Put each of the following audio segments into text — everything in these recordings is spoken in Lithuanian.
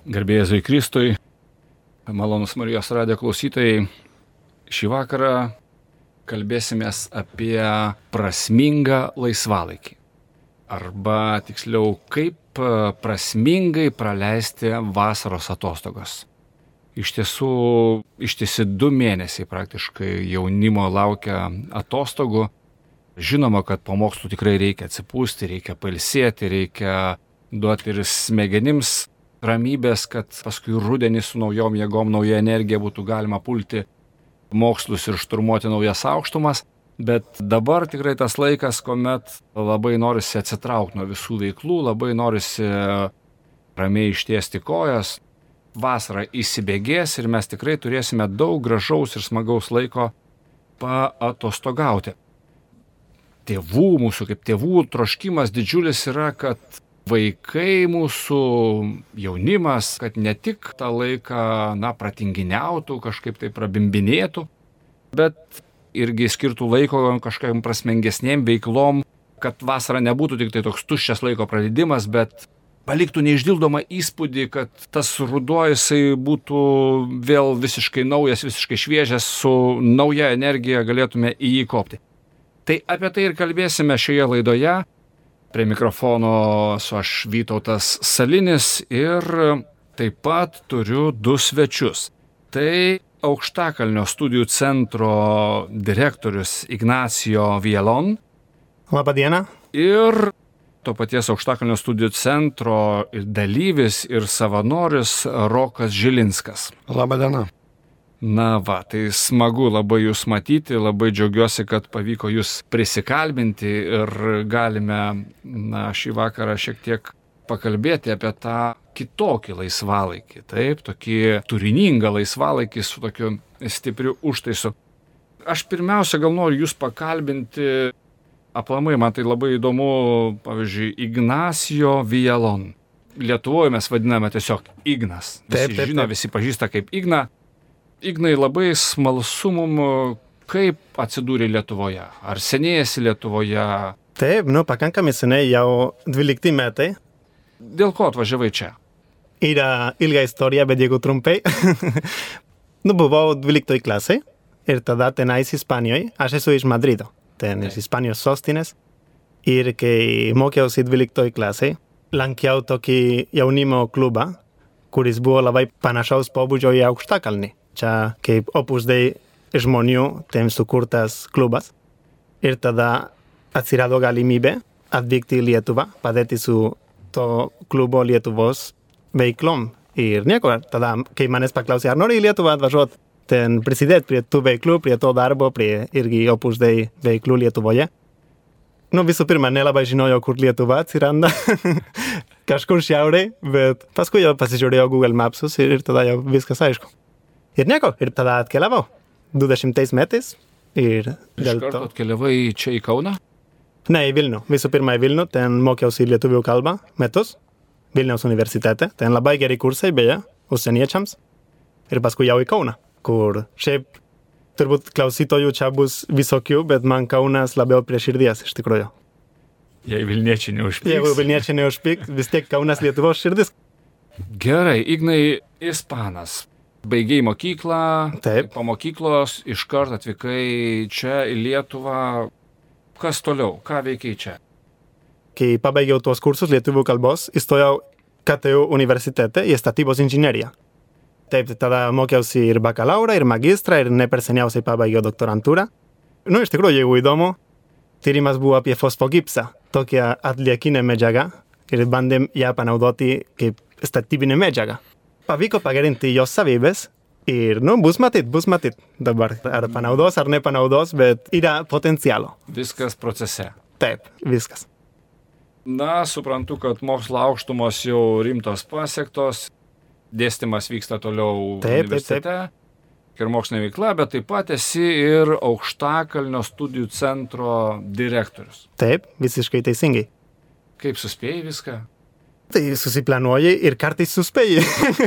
Garbėjai Zui Kristui, malonus Marijos radio klausytojai, šį vakarą kalbėsimės apie prasmingą laisvalaikį. Arba tiksliau, kaip prasmingai praleisti vasaros atostogas. Iš tiesų, ištisi du mėnesiai praktiškai jaunimo laukia atostogų. Žinoma, kad po mokslų tikrai reikia atsipūsti, reikia palsėti, reikia duoti ir smegenims ramybės, kad paskui rudenį su naujom jėgom, nauja energija būtų galima pulti mokslus ir šturmuoti naujas aukštumas. Bet dabar tikrai tas laikas, kuomet labai norisi atsitraukti nuo visų veiklų, labai norisi ramiai ištiesti kojas, vasara įsibėgės ir mes tikrai turėsime daug gražaus ir smagaus laiko paatostogauti. Tėvų, mūsų kaip tėvų troškimas didžiulis yra, kad vaikai mūsų jaunimas, kad ne tik tą laiką, na, pratinginiautų, kažkaip tai prabimbinėtų, bet irgi skirtų laiko kažkokiam prasmengesniem veiklom, kad vasara nebūtų tik tai toks tuščias laiko praleidimas, bet paliktų neišdildomą įspūdį, kad tas ruduo jisai būtų vėl visiškai naujas, visiškai šviežias, su nauja energija galėtume į jį kopti. Tai apie tai ir kalbėsime šioje laidoje. Prie mikrofono su aš Vytautas Salinis ir taip pat turiu du svečius. Tai Aukštakalnio studijų centro direktorius Ignacio Vielon. Labą dieną. Ir to paties Aukštakalnio studijų centro dalyvis ir savanoris Rokas Žilinskas. Labą dieną. Na va, tai smagu labai jūs matyti, labai džiaugiuosi, kad pavyko jūs prisikalbinti ir galime na, šį vakarą šiek tiek pakalbėti apie tą kitokį laisvalaikį, taip, tokį turiningą laisvalaikį su tokiu stipriu užtaisu. Aš pirmiausia gal noriu jūs pakalbinti, aplamai man tai labai įdomu, pavyzdžiui, Ignacio Vielon. Lietuvoje mes vadiname tiesiog Ignas. Visi taip, taip, taip. žino, visi pažįsta kaip Igna. Ignai, labai smalsu mum, kaip atsidūrė Lietuvoje. Ar senėjasi Lietuvoje? Taip, nu, pakankamai seniai, jau 12 metai. Dėl ko atvažiavai čia? Yra ilga istorija, bet jeigu trumpai. nu, buvau 12 klasai ir tada tenais Ispanijoje, aš esu iš Madrido, ten iš Ispanijos sostinės. Ir kai mokiausi 12 klasai, lankiau tokį jaunimo klubą, kuris buvo labai panašaus pobūdžio į aukštakalnį čia kaip opus dei žmonių ten sukurtas klubas. Ir tada atsirado galimybė atvykti į Lietuvą, padėti su to klubo Lietuvos veiklom. Ir nieko, tada, kai manęs paklausė, ar nori į Lietuvą atvažiuoti, ten prisidėti prie tų veiklų, prie to darbo, prie irgi opus dei veiklų Lietuvoje. Nu, visų pirma, nelabai žinojau, kur Lietuva atsiranda. Kažkur šiaurėje, bet paskui jau pasižiūrėjau Google Mapsus ir, ir tada jau viskas aišku. Ir nieko, ir tada atkeliavau. 20 metais. Ir dėl to. Atkeliavai čia į Kauną? Ne, į Vilnių. Visų pirma, į Vilnių. Ten mokiausi lietuvių kalbą metus. Vilniaus universitete. Ten labai geri kursai, beje, užsieniečiams. Ir paskui jau į Kauną, kur šiaip turbūt klausytojų čia bus visokių, bet man Kaunas labiau prie širdies iš tikrųjų. Jei Vilniečiai neužpyks. Jeigu Vilniečiai neužpyks, vis tiek Kaunas Lietuvos širdis. Gerai, Ignai, ispanas, Baigiai mokyklą, Taip. po mokyklos iškart atvykai čia į Lietuvą. Kas toliau, ką veikiai čia? Kai pabaigiau tuos kursus lietuvių kalbos, įstojau KTU universitete į statybos inžineriją. Taip, tada mokiausi ir bakalaurą, ir magistrą, ir ne per seniausiai pabaigiau doktorantūrą. Nu, iš tikrųjų, jeigu įdomu, tyrimas buvo apie fosfogipsą, tokią atliekinę medžiagą, ir bandėm ją panaudoti kaip statybinę medžiagą pavyko pagerinti jos savybės ir, nu, bus matyt, bus matyt dabar, ar panaudos, ar nepanaudos, bet yra potencialo. Viskas procese. Taip, viskas. Na, suprantu, kad mokslo aukštumos jau rimtos pasiektos, dėstymas vyksta toliau taip, universitete. Taip, taip ir mokslinė veikla, bet taip pat esi ir aukštakalnio studijų centro direktorius. Taip, visiškai teisingai. Kaip suspėjai viską? Tai susiplanuoji ir kartais suspėji,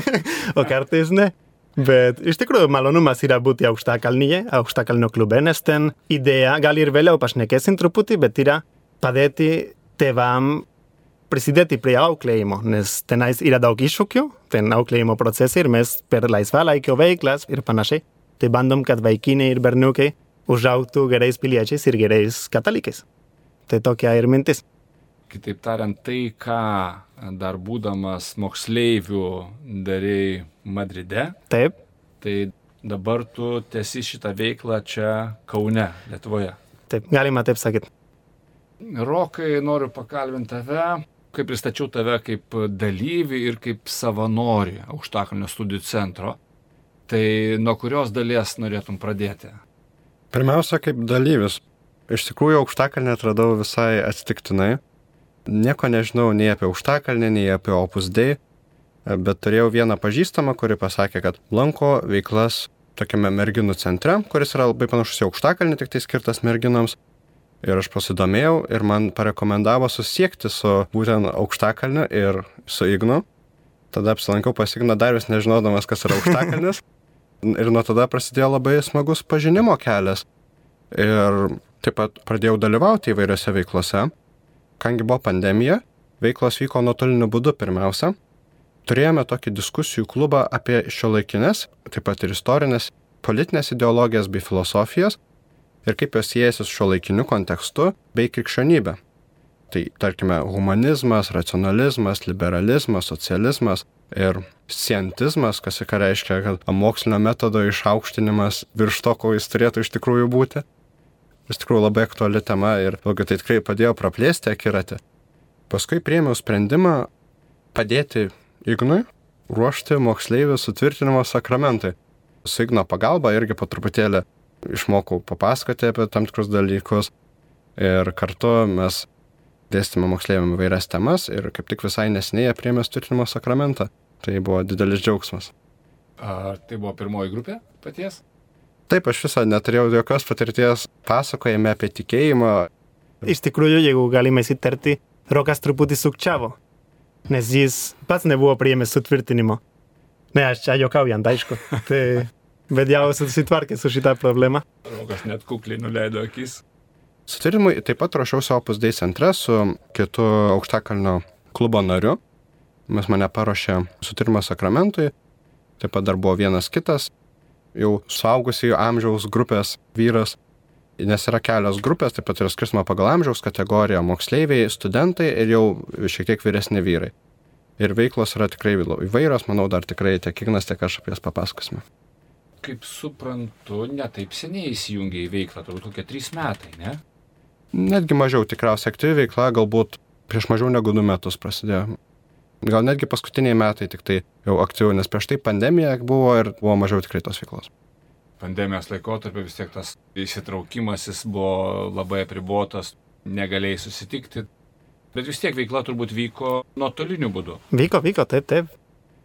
o kartais ne. Bet iš tikrųjų malonumas yra būti aukštakalnyje, aukštakalnio klube, nes ten idėja, gal ir vėliau pašnekėsim truputį, bet yra padėti tėvam prisidėti prie auklėjimo, nes tenais yra daug iššūkių, ten auklėjimo procesai ir mes per laisvalaikio veiklas ir panašiai, tai bandom, kad vaikinai ir berniukai užaugtų gerais piliečiais ir gerais katalikais. Tai tokia ir mintis. Kitaip tariant, tai, ką dar būdamas moksleivių darėjai Madride, Taip, tai dabar tu tesi šitą veiklą čia Kaune, Lietuvoje. taip, galima taip sakyti. Rokai, noriu pakalbinti tave, kaip pristačiau tave kaip dalyvį ir kaip savanorį aukštakalnio studijų centro. Tai nuo kurios dalies norėtum pradėti? Pirmiausia, kaip dalyvis. Iš tikrųjų, aukštakalnį atradau visai atsitiktinai. Nieko nežinau nei apie aukštakalnį, nei apie Opus Dei, bet turėjau vieną pažįstamą, kuri pasakė, kad lanko veiklas tokiame merginų centre, kuris yra labai panašus į aukštakalnį, tik tai skirtas merginoms. Ir aš pasidomėjau ir man parekomendavo susiekti su būtent aukštakalniu ir su Ignu. Tada apsilankiau pas Igną dar vis nežinodamas, kas yra aukštakalnis. ir nuo tada prasidėjo labai smagus pažinimo kelias. Ir taip pat pradėjau dalyvauti įvairiose veiklose. Kangi buvo pandemija, veiklos vyko nuotoliniu būdu pirmiausia. Turėjome tokį diskusijų klubą apie šio laikinės, taip pat ir istorinės, politinės ideologijas bei filosofijas ir kaip jos siejasi su šio laikiniu kontekstu bei krikščionybė. Tai tarkime humanizmas, racionalizmas, liberalizmas, socializmas ir scientizmas, kas į ką reiškia, kad mokslinio metodo išaukštinimas virš to, ko jis turėtų iš tikrųjų būti. Iš tikrųjų labai aktuali tema ir vėlgi tai tikrai padėjo praplėsti akiratį. Paskui priėmiau sprendimą padėti Ignui ruošti moksleivių sutvirtinimo sakramentai. Su Igno pagalba irgi po truputėlį išmokau papasakoti apie tam tikrus dalykus ir kartu mes dėstėme moksleiviam įvairias temas ir kaip tik visai nesiniai priėmė sutvirtinimo sakramentą. Tai buvo didelis džiaugsmas. Ar tai buvo pirmoji grupė paties? Taip, aš visą neturėjau jokios patirties pasakojame apie tikėjimą. Iš tikrųjų, jeigu galime įsitarti, Rokas truputį sukčiavo, nes jis pats nebuvo priėmęs sutvirtinimo. Ne, aš čia juokaujant, aišku. Tai, bet jau susitvarkė su šitą problemą. Rokas net kukliai nuleido akis. Sutvirtinimui taip pat ruošiausi Opus Dei centre su kitu aukštakalnio klubo nariu. Mes mane paruošė sutvirtinimo sakramentui. Taip pat dar buvo vienas kitas, jau suaugusiai amžiaus grupės vyras. Nes yra kelios grupės, taip pat yra skirstama pagal amžiaus kategoriją - moksleiviai, studentai ir jau šiek tiek vyresni vyrai. Ir veiklos yra tikrai įvairios, manau, dar tikrai tiek Ignas, tiek aš apie jas papasakosime. Kaip suprantu, netaip seniai įsijungia į veiklą, turbūt kokie trys metai, ne? Netgi mažiau tikriausiai aktyvi veikla, galbūt prieš mažiau negu du metus prasidėjo. Gal netgi paskutiniai metai tik tai jau aktyviau, nes prieš tai pandemija buvo ir buvo mažiau tikrai tos veiklos. Pandemijos laikotarpio vis tiek tas įsitraukimas jis buvo labai apribotas, negalėjai susitikti, bet vis tiek veikla turbūt vyko nuotoliniu būdu. Vyko, vyko, taip, taip.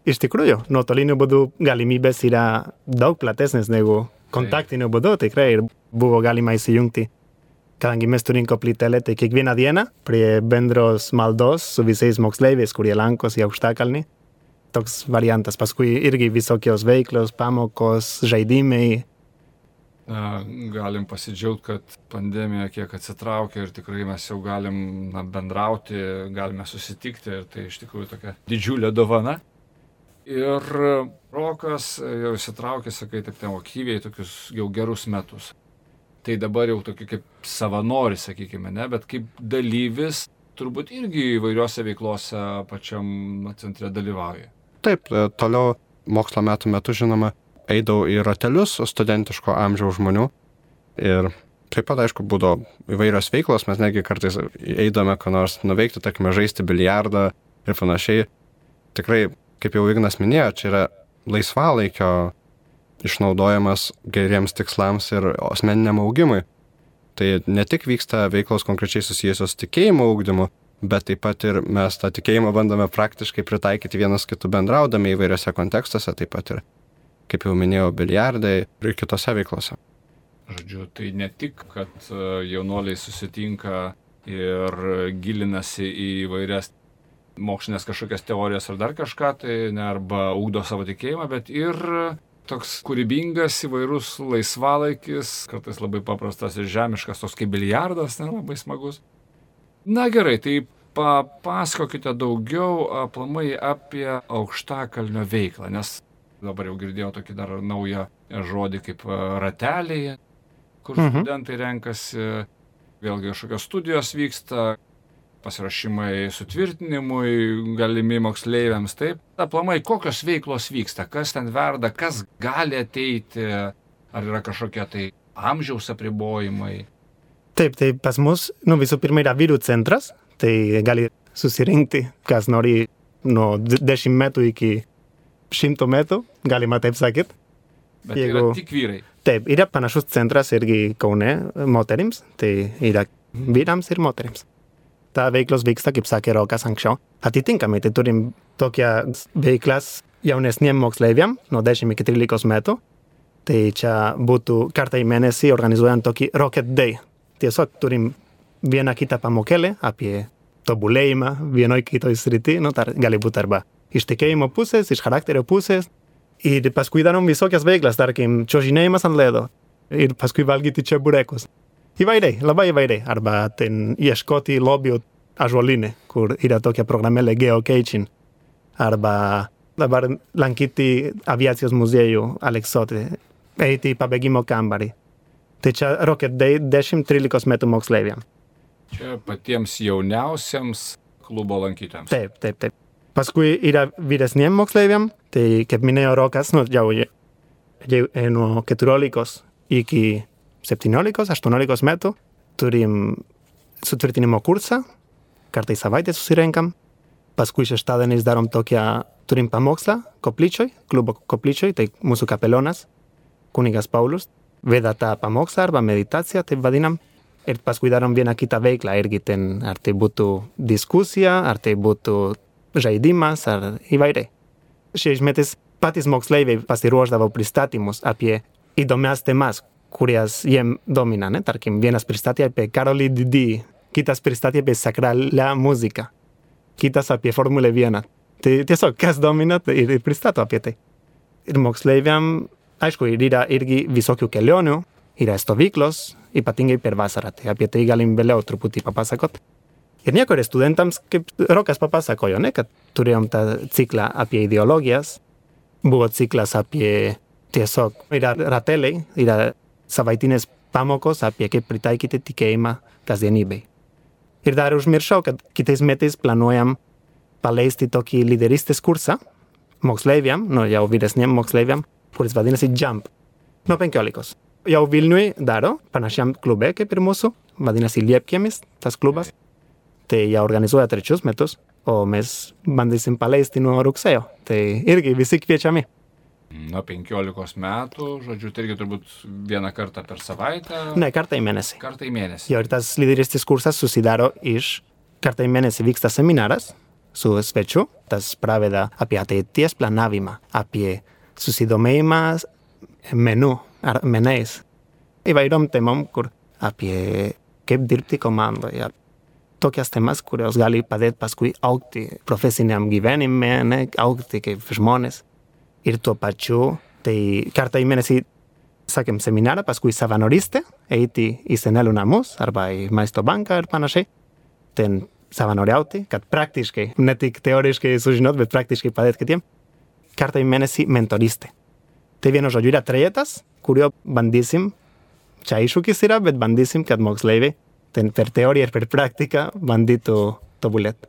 Iš tikrųjų, nuotoliniu būdu galimybės yra daug platesnės negu kontaktiniu būdu, tikrai ir buvo galima įsijungti. Kadangi mes turim koplytelę, tai kiekvieną dieną prie bendros maldos su visais moksleiviais, kurie lankosi aukštakalnį. Toks variantas, paskui irgi visokios veiklos, pamokos, žaidimai. Na, galim pasidžiaugti, kad pandemija kiek atsitraukia ir tikrai mes jau galim na, bendrauti, galime susitikti ir tai iš tikrųjų tokia didžiulė dovana. Ir Rokas jau įsitraukė, sakai, taip ten aktyviai tokius jau gerus metus. Tai dabar jau tokį kaip savanoris, sakykime, ne, bet kaip dalyvis turbūt irgi įvairiuose veiklose pačiam centre dalyvauja. Taip, e, toliau mokslo metų metu, žinoma, eidavau į ratelius studentiško amžiaus žmonių ir taip pat, aišku, būdavo įvairios veiklos, mes negi kartais eidame, ką nors nuveikti, tarkime, žaisti biliardą ir panašiai. Tikrai, kaip jau Ignas minėjo, čia yra laisvalaikio išnaudojamas geriems tikslams ir asmeniniam augimui. Tai ne tik vyksta veiklos konkrečiai susijusios tikėjimo augdymu, bet taip pat ir mes tą tikėjimą bandome praktiškai pritaikyti vienas kitų bendraudami įvairiose kontekstuose, taip pat ir, kaip jau minėjau, biliardai ir kitose veiklose. Žodžiu, tai ne tik, kad e, jaunuoliai susitinka ir gilinasi į įvairias mokslinės kažkokias teorijas ar dar kažką, tai ne arba ugdo savo tikėjimą, bet ir toks kūrybingas, įvairus laisvalaikis, kartais labai paprastas ir žemiškas, toks kaip biliardas, ne, labai smagus. Na gerai, tai papasakokite daugiau aplamai apie aukštakalnio veiklą, nes dabar jau girdėjau tokį dar naują žodį kaip rateliai, kur mhm. studentai renkasi, vėlgi kažkokios studijos vyksta, pasirašymai sutvirtinimui, galimi moksleiviams, taip. Aplamai, kokios veiklos vyksta, kas ten verda, kas gali ateiti, ar yra kažkokie tai amžiaus apribojimai. Taip, tai pas mus, nu, visų pirma yra vyrų centras, tai gali susirinkti, kas nori nuo 10 metų iki 100 metų, galima taip sakyti. Bet Jeigu... yra tik vyrai. Taip, yra panašus centras irgi Kaune moterims, tai yra vyrams ir moterims. Ta veiklos vyksta, kaip sakė Rokas anksčiau. Atitinkamai, tai turim tokias veiklas jaunesniem moksleiviam, nuo 10 iki 13 metų. Tai čia būtų kartą į mėnesį organizuojant tokį Rocket Day, tiesiog turim vieną kitą pamokėlę apie tobulėjimą vienoj kitoj srity, nu, tar, gali būti arba iš tikėjimo pusės, iš charakterio pusės. Ir paskui darom visokias veiklas, tarkim, čiuožinėjimas ant ledo. Ir paskui valgyti čia burekus. Įvairiai, labai įvairiai. Arba ten ieškoti lobių ažuolinė, kur yra tokia programėlė geocaching. Arba dabar lankyti aviacijos muziejų Aleksote, eiti į pabėgimo kambarį. Tai čia Rocket Day 10-13 metų moksleiviam. Čia patiems jauniausiams klubo lankytojams. Taip, taip, taip. Paskui yra vyresniem moksleiviam, tai kaip minėjo Rokas, nu, jau, jau nuo 14 iki 17-18 metų turim sutvirtinimo kursą, kartą į savaitę susirenkam, paskui šeštadieniais darom tokią, turim pamokslą koplyčioj, klubo koplyčioj, tai mūsų kapelionas, kunigas Paulus, veda tą pamokslą arba meditaciją, taip vadinam. Ir paskui darom vieną kitą veiklą irgi ten, ar tai būtų diskusija, ar tai būtų žaidimas, ar įvairiai. Šiais metais patys moksleiviai pasiruošdavo pristatymus apie įdomias temas, kurias jiem domina. Ne? Tarkim, vienas pristatė apie Karolį Didį, kitas pristatė apie sakralią muziką, kitas apie Formulę 1. Tai tiesiog, kas domina, tai ir pristato apie tai. Ir moksleiviam aišku, yra irgi visokių kelionių, yra stovyklos, ypatingai per vasarą, tai apie tai galim vėliau truputį papasakot. Ir nieko, ir studentams, kaip Rokas papasakojo, ne, kad turėjom tą ciklą apie ideologijas, buvo ciklas apie tiesiog, yra rateliai, yra savaitinės pamokos apie kaip pritaikyti tikėjimą kasdienybei. Ir dar užmiršau, kad kitais metais planuojam paleisti tokį lyderystės kursą moksleiviam, nu jau vyresniem moksleiviam, kuris vadinasi Jump. Nuo 15. Jau Vilniui daro, panašiam klube kaip ir mūsų, vadinasi Liepkiemis, tas klubas. Tai jau organizuoja trečius metus, o mes bandysim paleisti nuo rugsėjo. Tai irgi visi kviečiami. Nuo 15 metų, žodžiu, tai irgi turbūt vieną kartą per savaitę. Ne, kartą į mėnesį. Kartą į mėnesį. Jo, ir tas lyderystės kursas susidaro iš, kartą į mėnesį vyksta seminaras su svečiu, tas praveda apie ateities planavimą, apie susidomėjimas menu ar menais įvairiom temom, kur apie kaip dirbti komandoje. Tokias temas, kurios gali padėti paskui aukti profesiniam gyvenime, aukti kaip žmonės. Ir tuo pačiu, tai kartą į mėnesį, sakėm, seminarą, paskui savanoristė, eiti į senelių namus arba į maisto banką ir panašiai. Ten savanoriauti, kad praktiškai, ne tik teoriškai sužinot, bet praktiškai padėti kitiem kartą į mėnesį mentoristė. Tai vienu žodžiu yra trejetas, kurio bandysim, čia iššūkis yra, bet bandysim, kad moksleiviai ten per teoriją ir per praktiką bandytų tobulėti.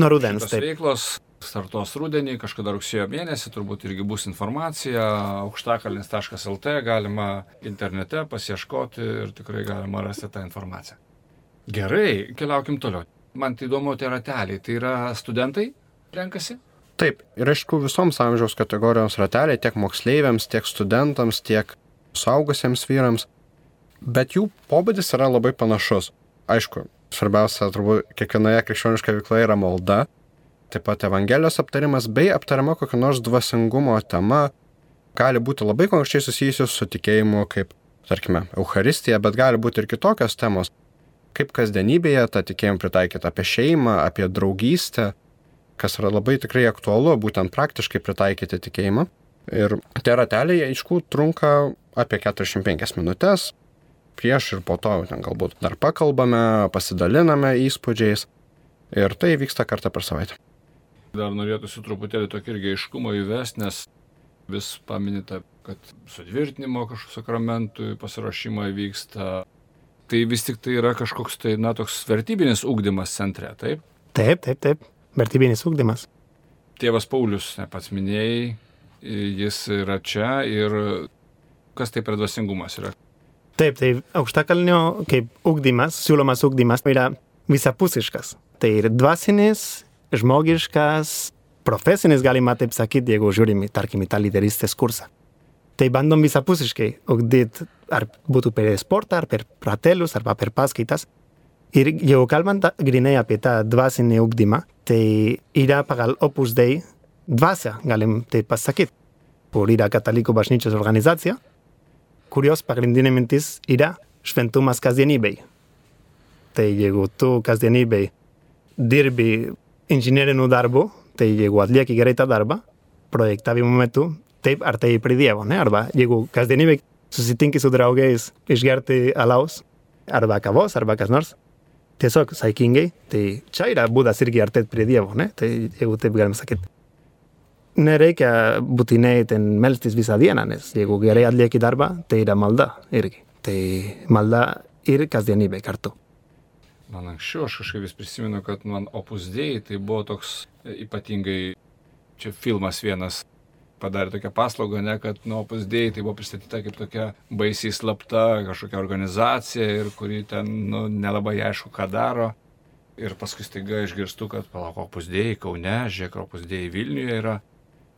Nuo rudens. Taip. Veiklos startos rudenį, kažkada rugsėjo mėnesį, turbūt irgi bus informacija, aukštakalnis.lt, galima internete pasieškoti ir tikrai galima rasti tą informaciją. Gerai, keliaukim toliau. Man tai įdomu, tai rateliai, tai yra studentai renkasi? Taip, ir aišku, visoms amžiaus kategorijoms rateliai, tiek moksleiviams, tiek studentams, tiek suaugusiems vyrams, bet jų pobūdis yra labai panašus. Aišku, svarbiausia, turbūt, kiekvienoje krikščioniškoje veikloje yra malda, taip pat Evangelijos aptarimas bei aptariama kokia nors dvasingumo tema, gali būti labai konkrečiai susijusios su tikėjimu, kaip, tarkime, Euharistija, bet gali būti ir kitokios temos, kaip kasdienybėje tą tikėjimą pritaikyti apie šeimą, apie draugystę, kas yra labai tikrai aktualu, būtent praktiškai pritaikyti tikėjimą. Ir tie rateliai, aišku, trunka apie 45 minutės, prieš ir po to ten galbūt dar pakalbame, pasidaliname įspūdžiais. Ir tai vyksta kartą per savaitę. Dar norėtųsi truputėlį tokį irgi aiškumą įvesti, nes vis paminite, kad sutvirtinimo kažkokiu sakramentui pasirašymai vyksta. Tai vis tik tai yra kažkoks tai, na, toks vertybinis ūkdymas centre, taip? Taip, taip, taip. Vertybinis ūkdymas. Tėvas Paulius, ne pats minėjai, jis yra čia ir kas tai per dvasingumas yra? Taip, tai aukštakalnio kaip ūkdymas, siūlomas ūkdymas yra visapusiškas. Tai ir dvasinis, žmogiškas, profesinis, galima taip sakyti, jeigu žiūrim, tarkim, į tą lyderystės kursą. Tai bandom visapusiškai ugdyti, ar būtų per sportą, ar per pratelius, arba per paskaitas. Ir jeigu kalbant grinai apie tą dvasinį ugdymą, tai yra pagal Opus Dei dvasia, galim taip pasakyti. Kur yra katalikų bažnyčios organizacija, kurios pagrindinė mintis yra šventumas kasdienybei. Tai jeigu tu kasdienybei dirbi inžinierinių darbų, tai jeigu atlieki gerai tą darbą, projektavimo metu, taip artėjai prie Dievo, ne? Arba jeigu kasdienybei susitinki su draugais išgerti alaus, arba kavos, arba kas nors, tiesiog saikingai, tai čia yra būdas irgi artėti prie Dievo, ne? Tai jeigu taip galim sakyti. Nereikia būtinai ten melstis visą dieną, nes jeigu gerai atlieki darbą, tai yra malda irgi. Tai malda ir kasdienybė kartu. Man anksčiau aš kažkaip vis prisimenu, kad man opus dėjai tai buvo toks ypatingai, čia filmas vienas padarė tokią paslaugą, ne, kad nuo opus dėjai tai buvo pristatyta kaip tokia baisiai slapta kažkokia organizacija ir kuri ten nu, nelabai aišku, ką daro. Ir paskui staiga išgirstu, kad palauk opus dėjai Kaune, žiūrėk, opus dėjai Vilniuje yra.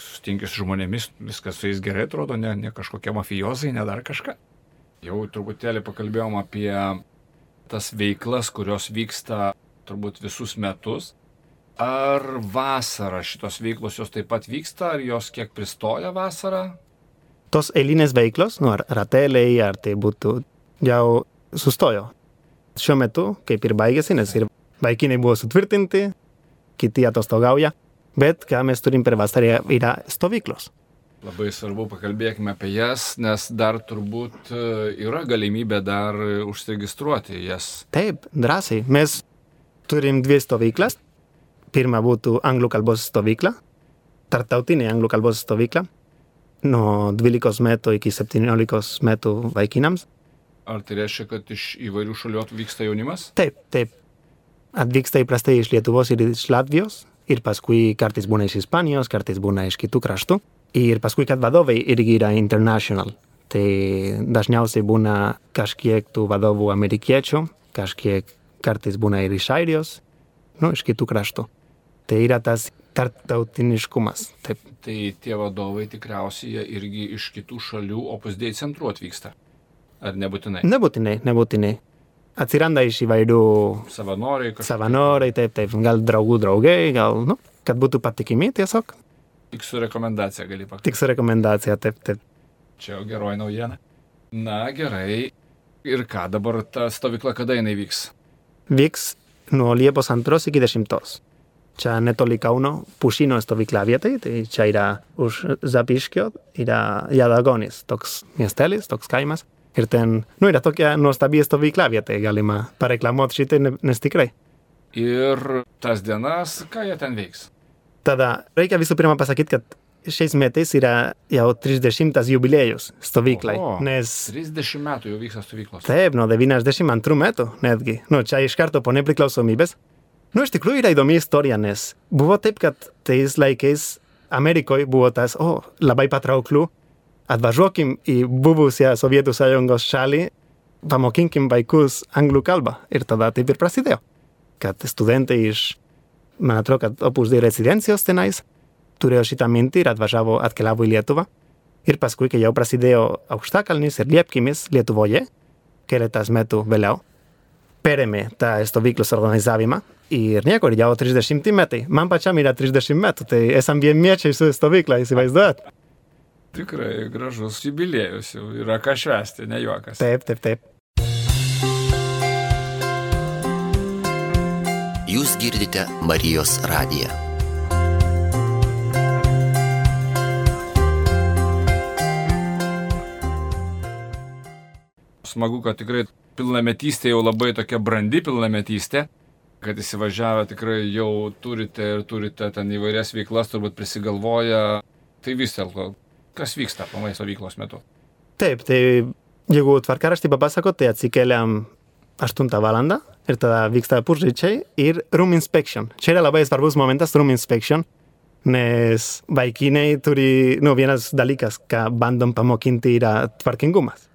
Sustinki su žmonėmis, viskas su jais gerai atrodo, ne, ne kažkokie mafijozai, ne dar kažką. Jau truputėlį pakalbėjom apie tas veiklas, kurios vyksta turbūt visus metus. Ar vasarą šitos veiklos jos taip pat vyksta, ar jos kiek pristoja vasarą? Tos eilinės veiklos, nu, ar rateliai, ar tai būtų, jau sustojo. Šiuo metu, kaip ir baigėsi, nes ir vaikinai buvo sutvirtinti, kiti atostogauja, bet ką mes turim per vasarą yra stovyklos. Labai svarbu pakalbėkime apie jas, nes dar turbūt e, yra galimybė dar užsiregistruoti jas. Taip, drąsiai. Mes turim dvi stovyklas. Pirma būtų anglų kalbos stovykla, tartautinė anglų kalbos stovykla, nuo 12 metų iki 17 metų vaikinams. Ar tai reiškia, kad iš įvairių šalių atvyksta jaunimas? Taip, taip. Atvyksta įprastai iš Lietuvos ir iš Latvijos, ir paskui kartais būna iš Ispanijos, kartais būna iš kitų kraštų. Ir paskui, kad vadovai irgi yra international. Tai dažniausiai būna kažkiek tų vadovų amerikiečių, kažkiek kartais būna ir iš Airijos, nu, iš kitų kraštų. Tai yra tas tarptautiniškumas. Taip. Tai tie vadovai tikriausiai irgi iš kitų šalių opusdėjai centrų atvyksta. Ar nebūtinai? Nebūtinai, nebūtinai. Atsiranda iš įvairių Savanoriai kažkokie. savanoriai, taip, taip, gal draugų draugai, gal, nu, kad būtų patikimi tiesiog. Tik su rekomendacija gali pakeisti. Tik su rekomendacija, taip, taip. Čia jau geroji naujiena. Na gerai. Ir ką dabar ta stovykla kada jinai vyks? Vyks nuo Liepos 2 iki 10. Čia netoli Kauno, Pušino stovykla vietai, tai čia yra už Zapiškio, yra Jadagonis, toks miestelis, toks kaimas. Ir ten, nu, yra tokia nuostabi stovykla vietai, galima pareklamuoti šitai, ne- nes tikrai. Ir tas dienas, ką jie ten veiks? Tada reikia visų pirma pasakyti, kad šiais metais yra jau 30 jubiliejus stovyklai, Oho. nes 30 metų jau vyksta stovyklos. Taip, nuo 92 metų netgi. Nu, čia iš karto po nepriklausomybės. Nu, iš tikrųjų yra įdomi istorija, nes buvo taip, kad tais laikais Amerikoje buvo tas, o, labai patrauklių, atvažiuokim į buvusią Sovietų sąjungos šalį, pamokinkim vaikus anglų kalbą. Ir tada taip ir prasidėjo. Kad studentai iš, man atrodo, kad opus dei rezidencijos tenais turėjo šitą mintį ir atvažiavo, atkeliavo į Lietuvą. Ir paskui, kai jau prasidėjo aukštakalnis ir liepkimis Lietuvoje, keletas metų vėliau, perėmė tą stovyklos organizavimą ir nieko, ir jau 30 metai. Man pačiam yra 30 metų, tai esam vienmiečiai su stovykla, įsivaizduojat? Tikrai gražus jubiliejus jau yra ką švesti, ne juokas. Taip, taip, taip. Jūs girdite Marijos radiją. Smagu, kad tikrai pilnametystė jau labai tokia brandi pilnametystė. kad įsivažiavę tikrai jau turite ir turite ten įvairias veiklas, turbūt prisigalvoja. Tai vis dėlto, kas vyksta pamai stovyklos metu? Taip, tai jeigu tvarkaraštį papasakot, tai atsikeliam 8 valandą ir tada vyksta pusryčiai ir room inspection. Čia yra labai svarbus momentas room inspection, nes vaikinai turi, nu, vienas dalykas, ką bandom pamokinti yra tvarkingumas.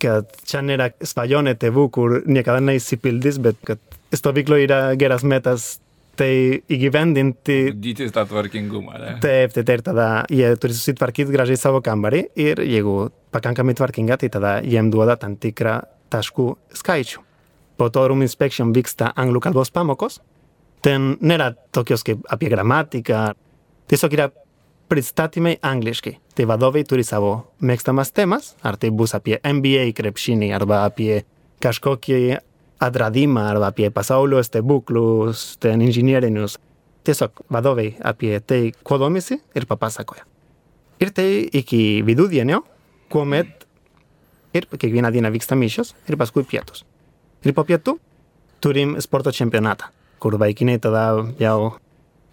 Kad čia nėra svajonė tėvų, kur niekada neįsipildys, bet kad stovyklo yra geras metas tai įgyvendinti. Dyti tą tvarkingumą, ne? Taip, tai, tai ir tada jie turi susitvarkyti gražiai savo kambarį ir jeigu pakankamai tvarkinga, tai tada jiem duoda tam tikrą taškų skaičių. Po to room inspection vyksta anglų kalbos pamokos. Ten nėra tokios kaip apie gramatiką. Tiesiog yra pristatymai angliškai. Tai vadovai turi savo mėgstamas temas, ar tai bus apie NBA krepšinį, arba apie kažkokį atradimą, arba apie pasaulio stebuklus, ten inžinierinius. Tiesiog vadovai apie tai, kuo domisi ir papasakoja. Ir tai iki vidudienio, kuomet ir kiekvieną dieną vyksta mišios ir paskui pietus. Ir po pietų turim sporto čempionatą, kur vaikinai tada jau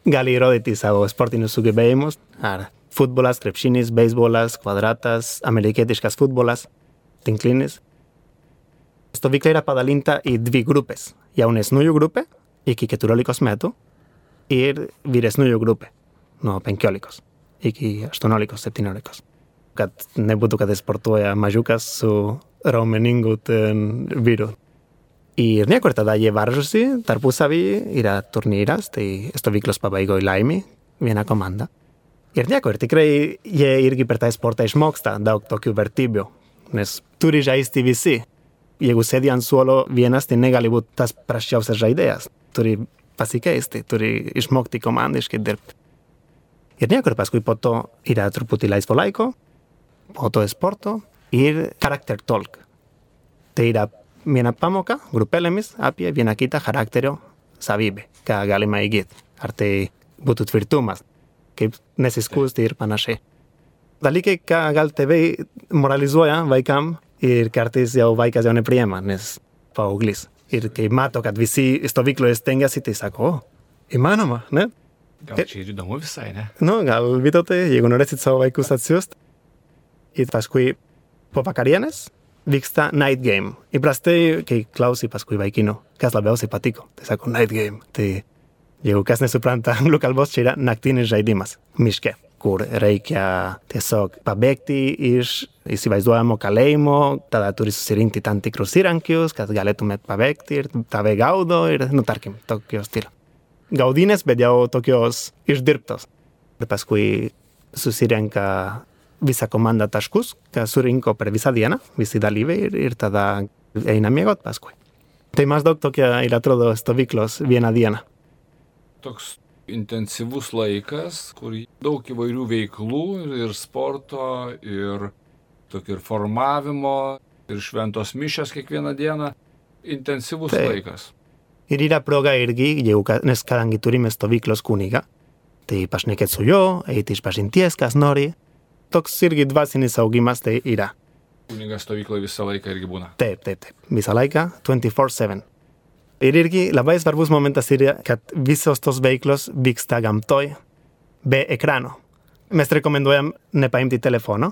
gali įrodyti savo sportinius sugebėjimus, ar futbolas, krepšinis, beisbolas, kvadratas, amerikietiškas futbolas, tinklinis. Stovykla yra padalinta į dvi grupės. Jaunesniųjų grupė iki 14 metų ir vyresniųjų grupė nuo 15 iki 18-17. Kad nebūtų, kad sportuoja mažiukas su raumeningu ten vyru. Ir nieko, ir tada jie varžosi tarpusavį, yra turnyras, tai stovyklos pabaigoje laimi viena komanda. Ir nieko, ir tikrai jie irgi per tą sportą išmoksta daug tokių vertybių, nes turi žaisti visi. Jeigu sėdi ant suolo vienas, tai negali būti tas prasčiausias žaidėjas. Turi pasikeisti, turi išmokti komandiškai dirbti. Ir nieko, ir paskui po to yra truputį laisvo laiko, po to sporto ir character talk. Tai yra viena pamoka grupelėmis apie vieną kitą charakterio savybę, ką galima įgyti. Ar tai būtų tvirtumas, kaip nesiskusti ir panašiai. Dalykai, ką gal tėvai moralizuoja vaikam ir kartais jau vaikas jau nepriema, nes paauglys. Ir kai mato, kad visi stovykloje stengiasi, tai sako, o, įmanoma, ne? Gal čia ir įdomu visai, ne? Nu, gal vytotai, jeigu norėsit savo vaikus atsiųsti. Ir paskui po vakarienės vyksta night game. Įprastai, kai klausai paskui vaikino, kas labiausiai patiko, tai sako night game. Tai jeigu kas nesupranta anglų kalbos, čia yra naktinis žaidimas miške, kur reikia tiesiog pabėgti iš įsivaizduojamo kalėjimo, tada turi susirinkti tam tikrus įrankius, kad galėtumėt pabėgti ir tave gaudo ir, nu, tarkim, tokio stilo. Gaudinės, bet jau tokios išdirbtos. Ir paskui susirenka visą komandą taškus, ką surinko per visą dieną, visi dalyviai ir, ir tada eina miegot paskui. Tai maždaug tokia ir atrodo stovyklos vieną dieną. Toks intensyvus laikas, kur daug įvairių veiklų ir, sporto, ir tokio ir formavimo, ir šventos mišės kiekvieną dieną. Intensyvus Taip. laikas. Ir yra proga irgi, ka- nes kadangi turime stovyklos kunigą, tai pašnekėt su juo, eiti iš pažinties, kas nori. Toks irgi dvasinis augimas tai yra. Kunigas stovykloje visą laiką irgi būna. Taip, taip, taip. Visą laiką 24-7. Ir irgi labai svarbus momentas yra, kad visos tos veiklos vyksta gamtoj be ekrano. Mes rekomenduojam nepaimti telefono.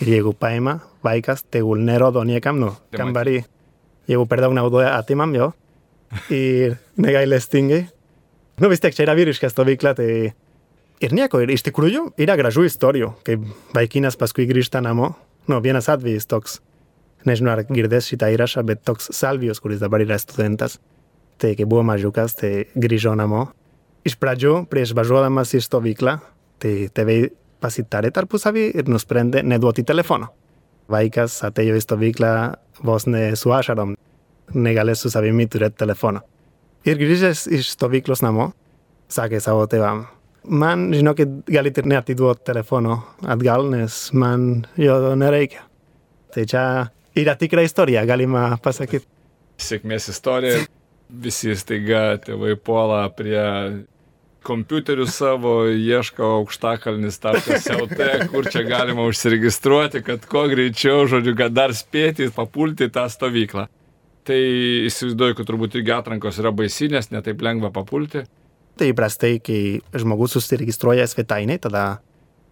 Ir jeigu paima vaikas, tegul nerodo niekam, nu, Te kambarį. Jeigu per daug naudoja, atimam jo. Ir negailestingai. Nu, vis tiek čia yra vyriška stovykla, tai ir nieko. Ir iš tikrųjų yra gražių istorijų, kaip vaikinas paskui grįžta namo. Nu, vienas atvejis toks nežinau ar girdės šitą įrašą, bet toks Salvijos, kuris dabar yra studentas, tai kai buvo mažiukas, tai grįžo namo. Iš pradžių, prieš važiuodamas į stovyklą, tai tėvai pasitarė tarpusavį ir nusprendė neduoti telefono. Vaikas atėjo į stovyklą vos ne su ašarom, negalės su savimi turėti telefono. Ir grįžęs iš stovyklos namo, sakė savo tėvam, man žinokit, galite neatiduoti telefono atgal, nes man jo nereikia. Tai čia yra tikra istorija, galima pasakyti. Sėkmės istorija. Visi staiga tėvai puola prie kompiuterių savo, ieško aukštakalnis.lt, kur čia galima užsiregistruoti, kad kuo greičiau, žodžiu, kad dar spėti papulti tą stovyklą. Tai įsivaizduoju, kad turbūt irgi atrankos yra baisinės, netaip lengva papulti. Tai įprastai, kai žmogus susiregistruoja svetainėje, tada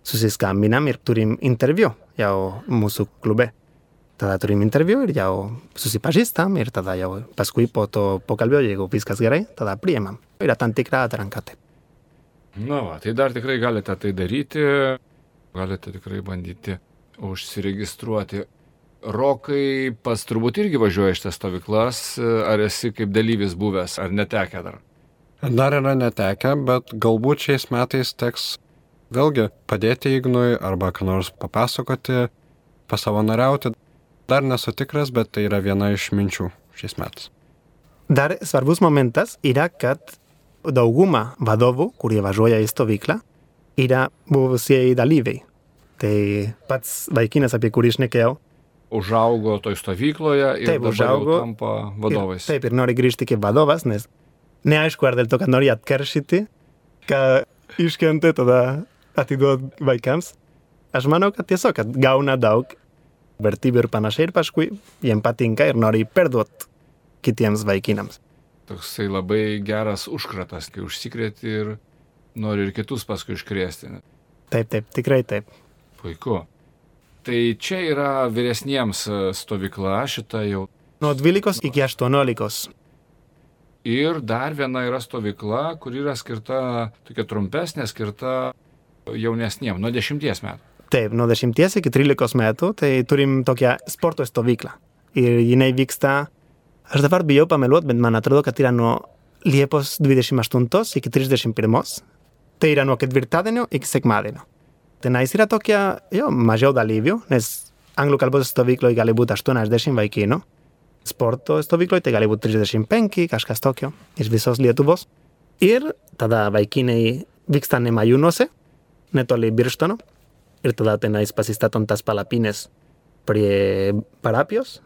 susiskambinam ir turim interviu jau mūsų klube. Tada turim interviu ir jau susipažįstam ir tada jau paskui po to pokalbio, jeigu viskas gerai, tada priemam. Yra tam tikra atranka. Na, va, tai dar tikrai galite tai daryti, galite tikrai bandyti užsiregistruoti. Rokai pas turbūt irgi važiuoja iš tas stovyklas, ar esi kaip dalyvis buvęs, ar netekę dar? Dar yra netekę, bet galbūt šiais metais teks vėlgi padėti Ignui arba ką nors papasakoti, pasavanoriauti. Dar nesu tikras, bet tai yra viena iš minčių šiais metais. Dar svarbus momentas yra, kad dauguma vadovų, kurie važiuoja į stovyklą, yra buvusieji dalyviai. Tai pats vaikinas, apie kurį šnekėjau, Užaugo toj stovykloje ir Taip, užaugo. tampa vadovais. Ir, taip, ir nori grįžti kaip vadovas, nes neaišku, ar dėl to, kad nori atkeršyti, ką iškentė, tada atiduot vaikams. Aš manau, kad tiesiog, kad gauna daug vertybių ir panašiai, ir paskui jiem patinka ir nori perduot kitiems vaikinams. Toksai labai geras užkratas, kai užsikrėti ir nori ir kitus paskui iškrėsti. Taip, taip, tikrai taip. Puiku. Tai čia yra vyresniems stovykla, šita jau. Nuo 12 iki 18. Ir dar viena yra stovykla, kur yra skirta, tokia trumpesnė, skirta jaunesniem, nuo 10 metų. Taip, nuo 10 iki 13 metų, tai turim tokią sporto stovyklą. Ir jinai vyksta, aš dabar bijau pameluot, bet man atrodo, kad yra nuo Liepos 28 iki 31. Tai yra nuo ketvirtadienio iki sekmadienio. Tenais yra tokia, jo, mažiau dalyvių, nes anglų kalbos stovykloje gali būti 80 vaikinų. Sporto stovykloje tai gali būti 35, kažkas tokio, iš visos Lietuvos. Ir tada vaikinai vyksta Nemajūnuose, netoli Birštono. Ir tada tenais pasistatom tas palapines prie parapijos,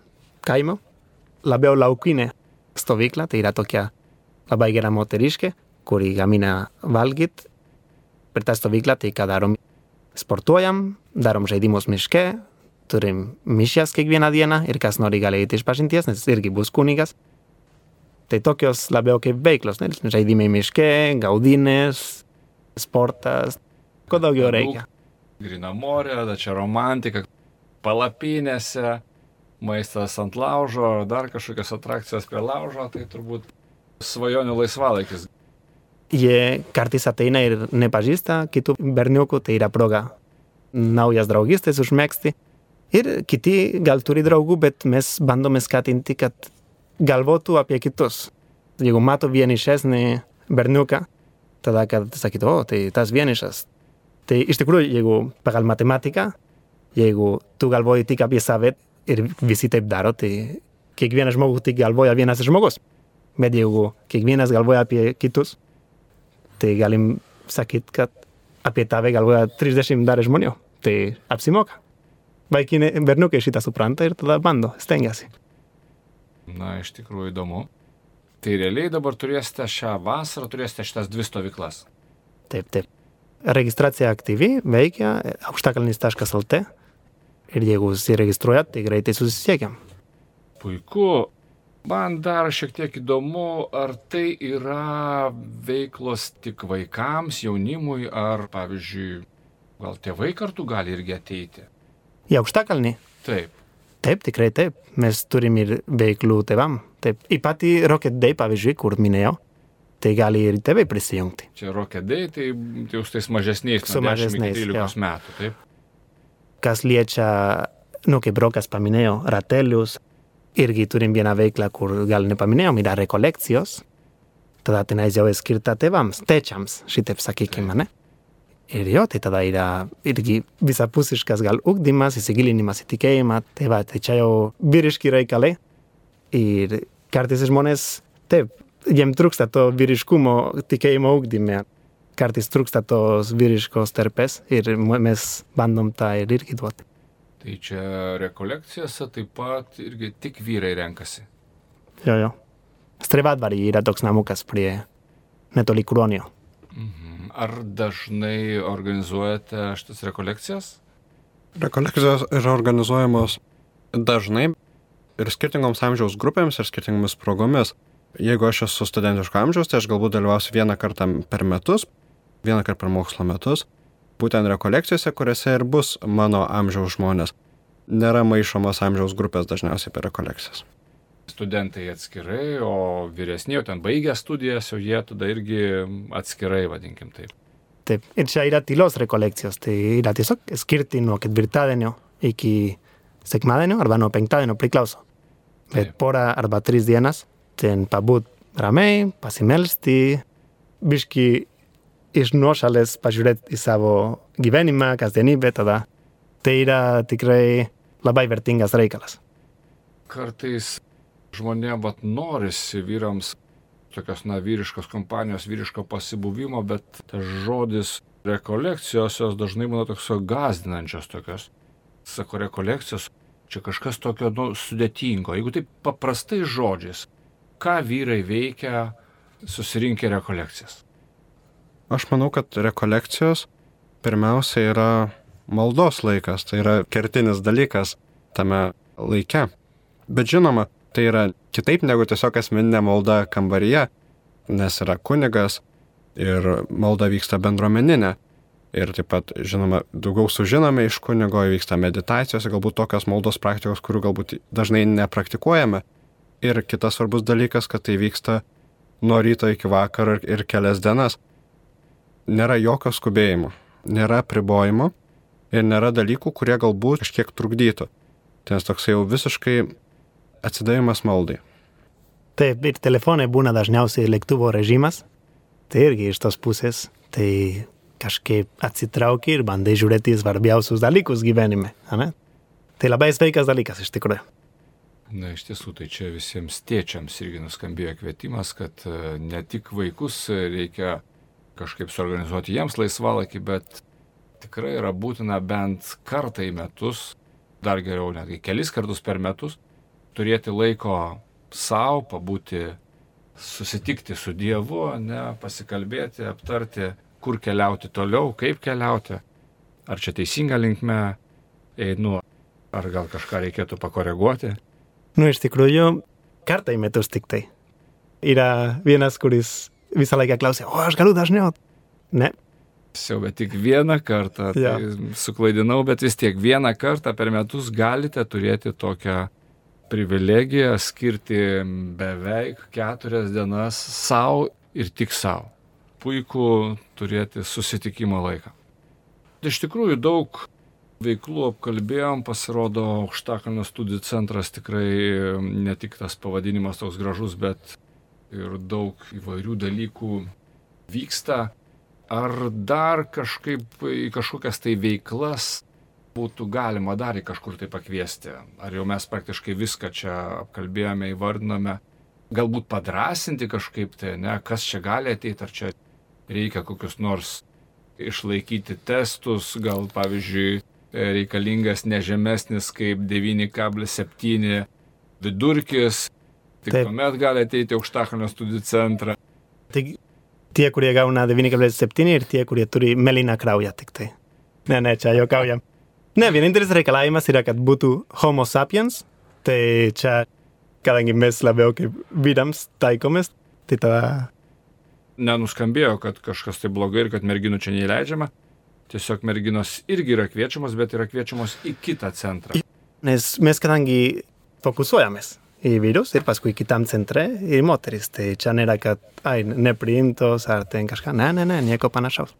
kaimo. Labiau laukinė stovykla, tai yra tokia labai gera moteriškė, kuri gamina valgyt. Per tą stovyklą tai ką darom? Sportuojam, darom žaidimus miške, turim mišias kiekvieną dieną ir kas nori gali eiti iš pažinties, nes irgi bus kunigas. Tai tokios labiau kaip veiklos, ne? žaidimai miške, gaudinės, sportas, ko daugiau reikia. Grina morė, čia romantika, palapinėse, maistas ant laužo, ar dar kažkokios atrakcijos prie laužo, tai turbūt svajonių laisvalaikis. Jie kartais ateina ir nepažįsta kitų berniukų, tai yra proga naujas draugystės užmėgsti. Ir kiti gal turi draugų, bet mes bandome skatinti, kad galvotų apie kitus. Jeigu mato vienišesnį berniuką, tada kad sakytų, o, tai tas vienišas. Tai iš tikrųjų, jeigu pagal matematiką, jeigu tu galvoji tik apie save ir visi taip daro, tai kiekvienas žmogus tik galvoja vienas žmogus. Bet jeigu kiekvienas galvoja apie kitus, tai galim sakyti, kad apie tave galvoja 30 dar žmonių. Tai apsimoka. Vaikinai, berniukai šitą supranta ir tada bando, stengiasi. Na, iš tikrųjų įdomu. Tai realiai dabar turėsite šią vasarą, turėsite šitas dvi stovyklas. Taip, taip. Registracija aktyvi, veikia aukštakalnis.lt ir jeigu užsiregistruojat, tai greitai susisiekiam. Puiku. Man dar šiek tiek įdomu, ar tai yra veiklos tik vaikams, jaunimui, ar, pavyzdžiui, gal tėvai kartu gali irgi ateiti. Į aukštakalnį? Taip. Taip, tikrai taip. Mes turim ir veiklų tėvam. Taip. Į patį Rocket Day, pavyzdžiui, kur minėjau, tai gali ir tėvai prisijungti. Čia rokedai, tai tai jau su tais mažesniais, Su nuo 10 iki mažesniais, 13 jo. metų, taip. Kas liečia, nu, kaip Rokas paminėjo, ratelius, irgi turim vieną veiklą, kur gal nepaminėjom, yra rekolekcijos. Tada tenais jau skirta tėvams, tečiams, šitaip sakykime, ne? Ir jo, tai tada yra irgi visapusiškas gal ugdymas, įsigilinimas į tikėjimą, tai va, tai čia jau vyriški reikalai. Ir kartais žmonės, taip, jiem trūksta to vyriškumo tikėjimo ugdyme. Kartais trūksta tos vyriškos terpės ir mes bandom tą ir irgi duoti. Tai čia rekolekcijose taip pat irgi tik vyrai renkasi. Jo, jo. Strevadvarį yra toks namukas prie netoli Kruonio. Ar dažnai organizuojate šitas rekolekcijas? Rekolekcijos yra organizuojamos dažnai, ir skirtingoms amžiaus grupėms ir skirtingomis progomis. Jeigu aš esu studentiško amžiaus, tai aš galbūt dalyvausiu vieną kartą per metus, vieną kartą per mokslo metus, būtent rekolekcijose, kuriuose ir bus mano amžiaus žmonės. Nėra maišomos amžiaus grupės dažniausiai per rekolekcijas. Studentai atskirai, o vyresni jau ten baigę studijas, jau jie tada irgi atskirai, vadinkim taip. Taip, ir čia yra tylos rekolekcijos, tai yra tiesiog skirti nuo ketvirtadienio iki sekmadienio arba nuo penktadienio priklauso. Bet porą arba tris dienas ten pabūt ramiai, pasimelsti, biški iš nuošalės pažiūrėti į savo gyvenimą, kasdienybę, tada tai yra tikrai labai vertingas reikalas. Kartais žmonėm vat norisi vyrams tokios, na, vyriškos kompanijos, vyriško pasibuvimo, bet tas žodis rekolekcijos jos dažnai būna toks gazdinančios tokios. Sako, rekolekcijos, čia kažkas tokio, nu, sudėtingo. Jeigu taip paprastai žodžiais, ką vyrai veikia susirinkę rekolekcijas? Aš manau, kad rekolekcijos pirmiausia yra maldos laikas, tai yra kertinis dalykas tame laike. Bet žinoma, tai yra kitaip negu tiesiog asmeninė malda kambaryje, nes yra kunigas ir malda vyksta bendruomeninė. Ir taip pat, žinoma, daugiau sužinome iš kunigo, vyksta meditacijos, galbūt tokios maldos praktikos, kurių galbūt dažnai nepraktikuojame. Ir kitas svarbus dalykas, kad tai vyksta nuo ryto iki vakaro ir, kelias dienas. Nėra jokio skubėjimo, nėra pribojimo ir nėra dalykų, kurie galbūt kažkiek trukdytų. Nes toks jau visiškai atsidavimas maldai. Taip, ir telefonai būna dažniausiai lėktuvo režimas, tai irgi iš tos pusės, tai kažkaip atsitrauki ir bandai žiūrėti į svarbiausius dalykus gyvenime. Ane? Tai labai sveikas dalykas iš tikrųjų. Na, iš tiesų, tai čia visiems tėčiams irgi nuskambėjo kvietimas, kad e, ne tik vaikus reikia kažkaip suorganizuoti jiems laisvalakį, bet tikrai yra būtina bent kartą į metus, dar geriau netgi kelis kartus per metus, turėti laiko savo, pabūti, susitikti su Dievu, ne, pasikalbėti, aptarti, kur keliauti toliau, kaip keliauti, ar čia teisinga linkme einu, ar gal kažką reikėtų pakoreguoti. Nu, iš tikrųjų, kartą į metus tik tai. Yra vienas, kuris visą laiką klausia, o aš galiu dažniau. Ne, Jau bet tik vieną kartą, tai Jo. suklaidinau, bet vis tiek vieną kartą per metus galite turėti tokią privilegiją skirti beveik keturias dienas savo ir tik savo. Puiku turėti susitikimo laiką. Iš tikrųjų daug veiklų apkalbėjom, pasirodo, Aukštakalnio studijų centras tikrai ne tik tas pavadinimas toks gražus, bet ir daug įvairių dalykų vyksta. Ar dar kažkaip į kažkokias tai veiklas būtų galima dar į kažkur tai pakviesti? Ar jau mes praktiškai viską čia apkalbėjome, įvardinome? Galbūt padrasinti kažkaip tai, ne, kas čia gali ateiti, ar čia reikia kokius nors išlaikyti testus, gal pavyzdžiui reikalingas nežemesnis kaip 9,7 vidurkis, tik Taip. tuomet gali ateiti aukštakalnio studijų centrą. tai tie, kurie gauna 9,7 ir tie, kurie turi meliną kraują tik tai. Ne, ne, čia juokaujam. Ne, vienintelis reikalavimas yra, kad būtų homo sapiens, tai čia, kadangi mes labiau kaip vyrams taikomės, tai tada Nenuskambėjo, kad kažkas tai blogai ir kad merginų čia neįleidžiama. Tiesiog merginos irgi yra kviečiamos, bet yra kviečiamos į kitą centrą. Nes mes kadangi fokusuojamės į vyrus ir paskui kitam centre į moteris, tai čia nėra, kad ai, nepriimtos ar ten kažką, ne, ne, ne, nieko panašaus.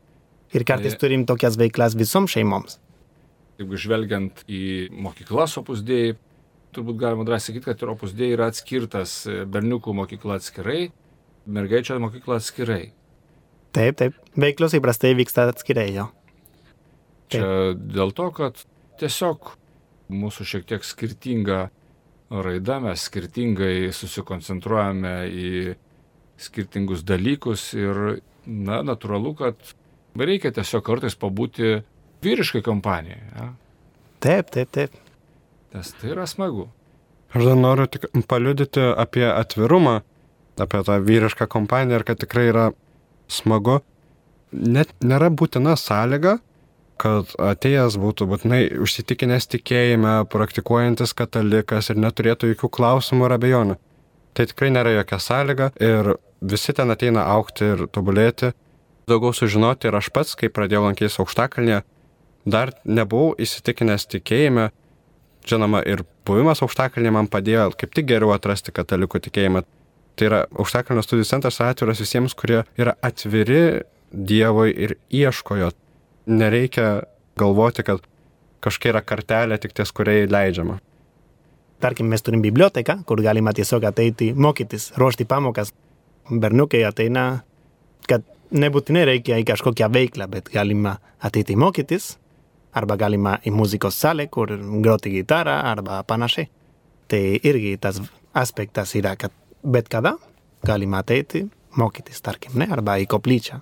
Ir kartais Tai- turim tokias veiklas visoms šeimoms. Jeigu žvelgiant į mokyklas opusdėjai, turbūt galima drąsiai sakyti, kad ir opusdėjai yra atskirtas e, berniukų mokykla atskirai, mergaičio mokykla atskirai. Taip, taip, veiklos įprastai vyksta atskirai jo. Čia dėl to, kad tiesiog mūsų šiek tiek skirtinga raida, mes skirtingai susikoncentruojame į skirtingus dalykus ir, na, natūralu, kad reikia tiesiog kartais pabūti vyriškai kompanijai, ja? Taip, taip, taip. nes tai yra smagu. Aš dar noriu tik paliudyti apie atvirumą, apie tą vyrišką kompaniją ir kad tikrai yra smagu. Net nėra būtina sąlyga kad atėjęs būtų būtinai užsitikinęs tikėjime, praktikuojantis katalikas ir neturėtų jokių klausimų ir abejonių. Tai tikrai nėra jokia sąlyga ir visi ten ateina aukti ir tobulėti, daugiau sužinoti ir aš pats, kai pradėjau lankytis aukštakalnėje, dar nebuvau įsitikinęs tikėjime. Žinoma, ir buvimas aukštakalnėje man padėjo kaip tik geriau atrasti katalikų tikėjimą. Tai yra aukštakalnio studijų centras atviras visiems, kurie yra atviri Dievui ir ieško jo. Nereikia galvoti, kad kažkokia yra kartelė tik ties kuriai leidžiama. Tarkim, mes turim biblioteką, kur galima tiesiog ateiti mokytis, ruošti pamokas. Berniukai ateina, kad nebūtinai reikia į kažkokią veiklą, bet galima ateiti mokytis, arba galima į muzikos salę, kur groti gitarą, arba panašiai. Tai irgi tas aspektas yra, kad bet kada galima ateiti, mokytis, tarkim, ne, arba į koplyčią.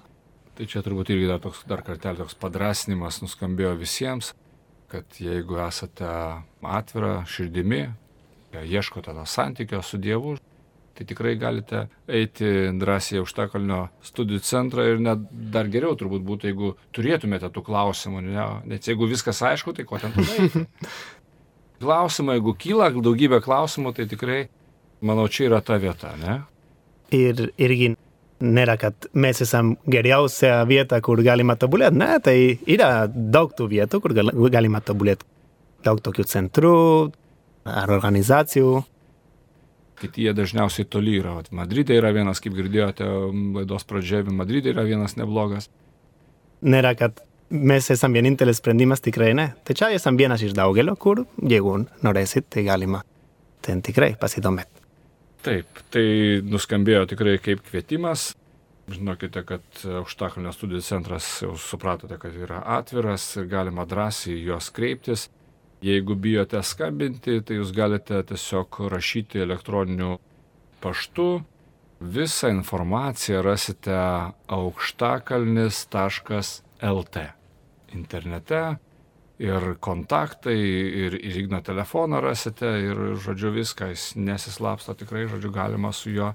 Tai čia turbūt irgi dar, toks, dar kartelį toks padrasnimas nuskambėjo visiems, kad jeigu esate atvira širdimi, ieškote to santykio su Dievu, tai tikrai galite eiti drąsiai aukštakalnio studijų centrą ir net dar geriau turbūt būtų, jeigu turėtumėte tų klausimų, ne? nes jeigu viskas aišku, tai ko ten eiti. Klausimai, jeigu kyla daugybė klausimų, tai tikrai, manau, čia yra ta vieta, ne? Ir irgi nėra, kad mes esam geriausia vieta, kur galima tobulėti. Ne, tai yra daug tų vietų, kur gal, galima tobulėti. Daug tokių centrų ar organizacijų. Kiti jie dažniausiai toli yra. Vat Madride yra vienas, kaip girdėjote laidos pradžioje, Madride yra vienas neblogas. Nėra, kad mes esam vienintelis sprendimas, tikrai ne. Tai čia esam vienas iš daugelio, kur, jeigu norėsit, tai galima ten tikrai pasidomėti. Taip, tai nuskambėjo tikrai kaip kvietimas. Žinokite, kad aukštakalnio studijų centras jau supratote, kad yra atviras ir galima drąsiai juos kreiptis. Jeigu bijote skambinti, tai jūs galite tiesiog rašyti elektroniniu paštu. Visą informaciją rasite aukštakalnis.lt internete ir kontaktai, ir, ir Igno telefoną rasite, ir, žodžiu, viską, jis nesislapsto tikrai, žodžiu, galima su juo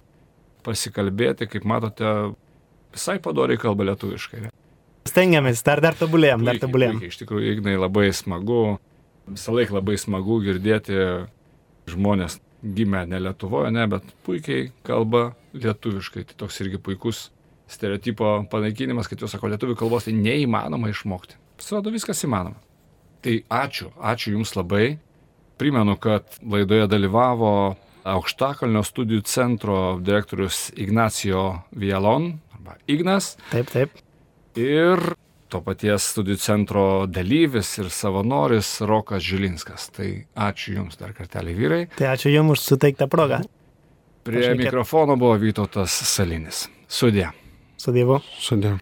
pasikalbėti, kaip matote, visai padoriai kalba lietuviškai. Ne? Stengiamės, dar, dar tobulėjom, dar tobulėjom. Iš tikrųjų, Ignai labai smagu, visą laiką labai smagu girdėti žmonės gimę ne Lietuvoje, ne, bet puikiai kalba lietuviškai. Tai toks irgi puikus stereotipo panaikinimas, kad jūs sako, lietuvių kalbos tai neįmanoma išmokti. Pasirodo, viskas įmanoma. Tai ačiū, ačiū Jums labai. Primenu, kad laidoje dalyvavo Aukštakalnio studijų centro direktorius Ignacio Vialon, arba Ignas. Taip, taip. Ir to paties studijų centro dalyvis ir savanoris Rokas Žilinskas. Tai ačiū Jums dar kartelį vyrai. Tai ačiū Jums už suteiktą progą. Prie mikrofono buvo Vytautas Salinis. Sudė. Su Dievu. Sudė.